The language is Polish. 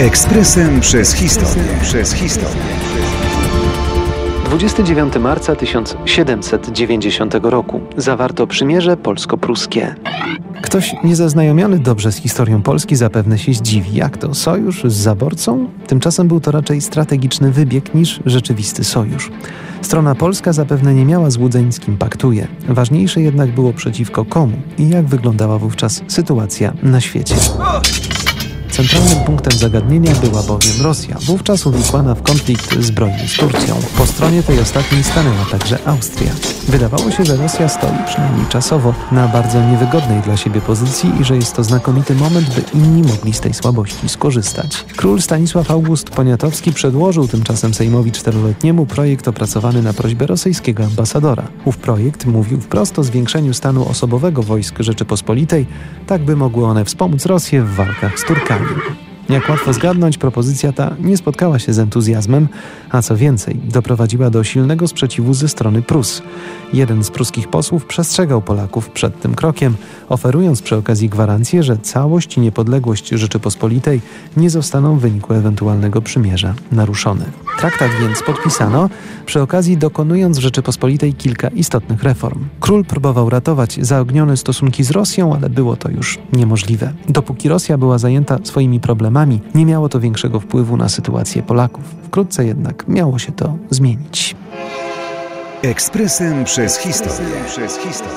Ekspresem przez historię. Przez historię. 29 marca 1790 roku zawarto przymierze polsko-pruskie. Ktoś niezaznajomiony dobrze z historią Polski zapewne się zdziwi. Jak to? Sojusz z zaborcą? Tymczasem był to raczej strategiczny wybieg niż rzeczywisty sojusz. Strona polska zapewne nie miała złudzeń z kim paktuje. Ważniejsze jednak było przeciwko komu i jak wyglądała wówczas sytuacja na świecie. Centralnym punktem zagadnienia była bowiem Rosja, wówczas uwikłana w konflikt zbrojny z Turcją. Po stronie tej ostatniej stanęła także Austria. Wydawało się, że Rosja stoi, przynajmniej czasowo, na bardzo niewygodnej dla siebie pozycji i że jest to znakomity moment, by inni mogli z tej słabości skorzystać. Król Stanisław August Poniatowski przedłożył tymczasem Sejmowi czteroletniemu projekt opracowany na prośbę rosyjskiego ambasadora. Ów projekt mówił wprost o zwiększeniu stanu osobowego wojsk Rzeczypospolitej, tak by mogły one wspomóc Rosję w walkach z Turkami. Ha ha ha! Jak łatwo zgadnąć, propozycja ta nie spotkała się z entuzjazmem, a co więcej, doprowadziła do silnego sprzeciwu ze strony Prus. Jeden z pruskich posłów przestrzegał Polaków przed tym krokiem, oferując przy okazji gwarancję, że całość i niepodległość Rzeczypospolitej nie zostaną w wyniku ewentualnego przymierza naruszone. Traktat więc podpisano, przy okazji dokonując w Rzeczypospolitej kilka istotnych reform. Król próbował ratować zaognione stosunki z Rosją, ale było to już niemożliwe. Dopóki Rosja była zajęta swoimi problemami, nie miało to większego wpływu na sytuację Polaków. Wkrótce jednak miało się to zmienić. Ekspresem przez historię. Przez historię.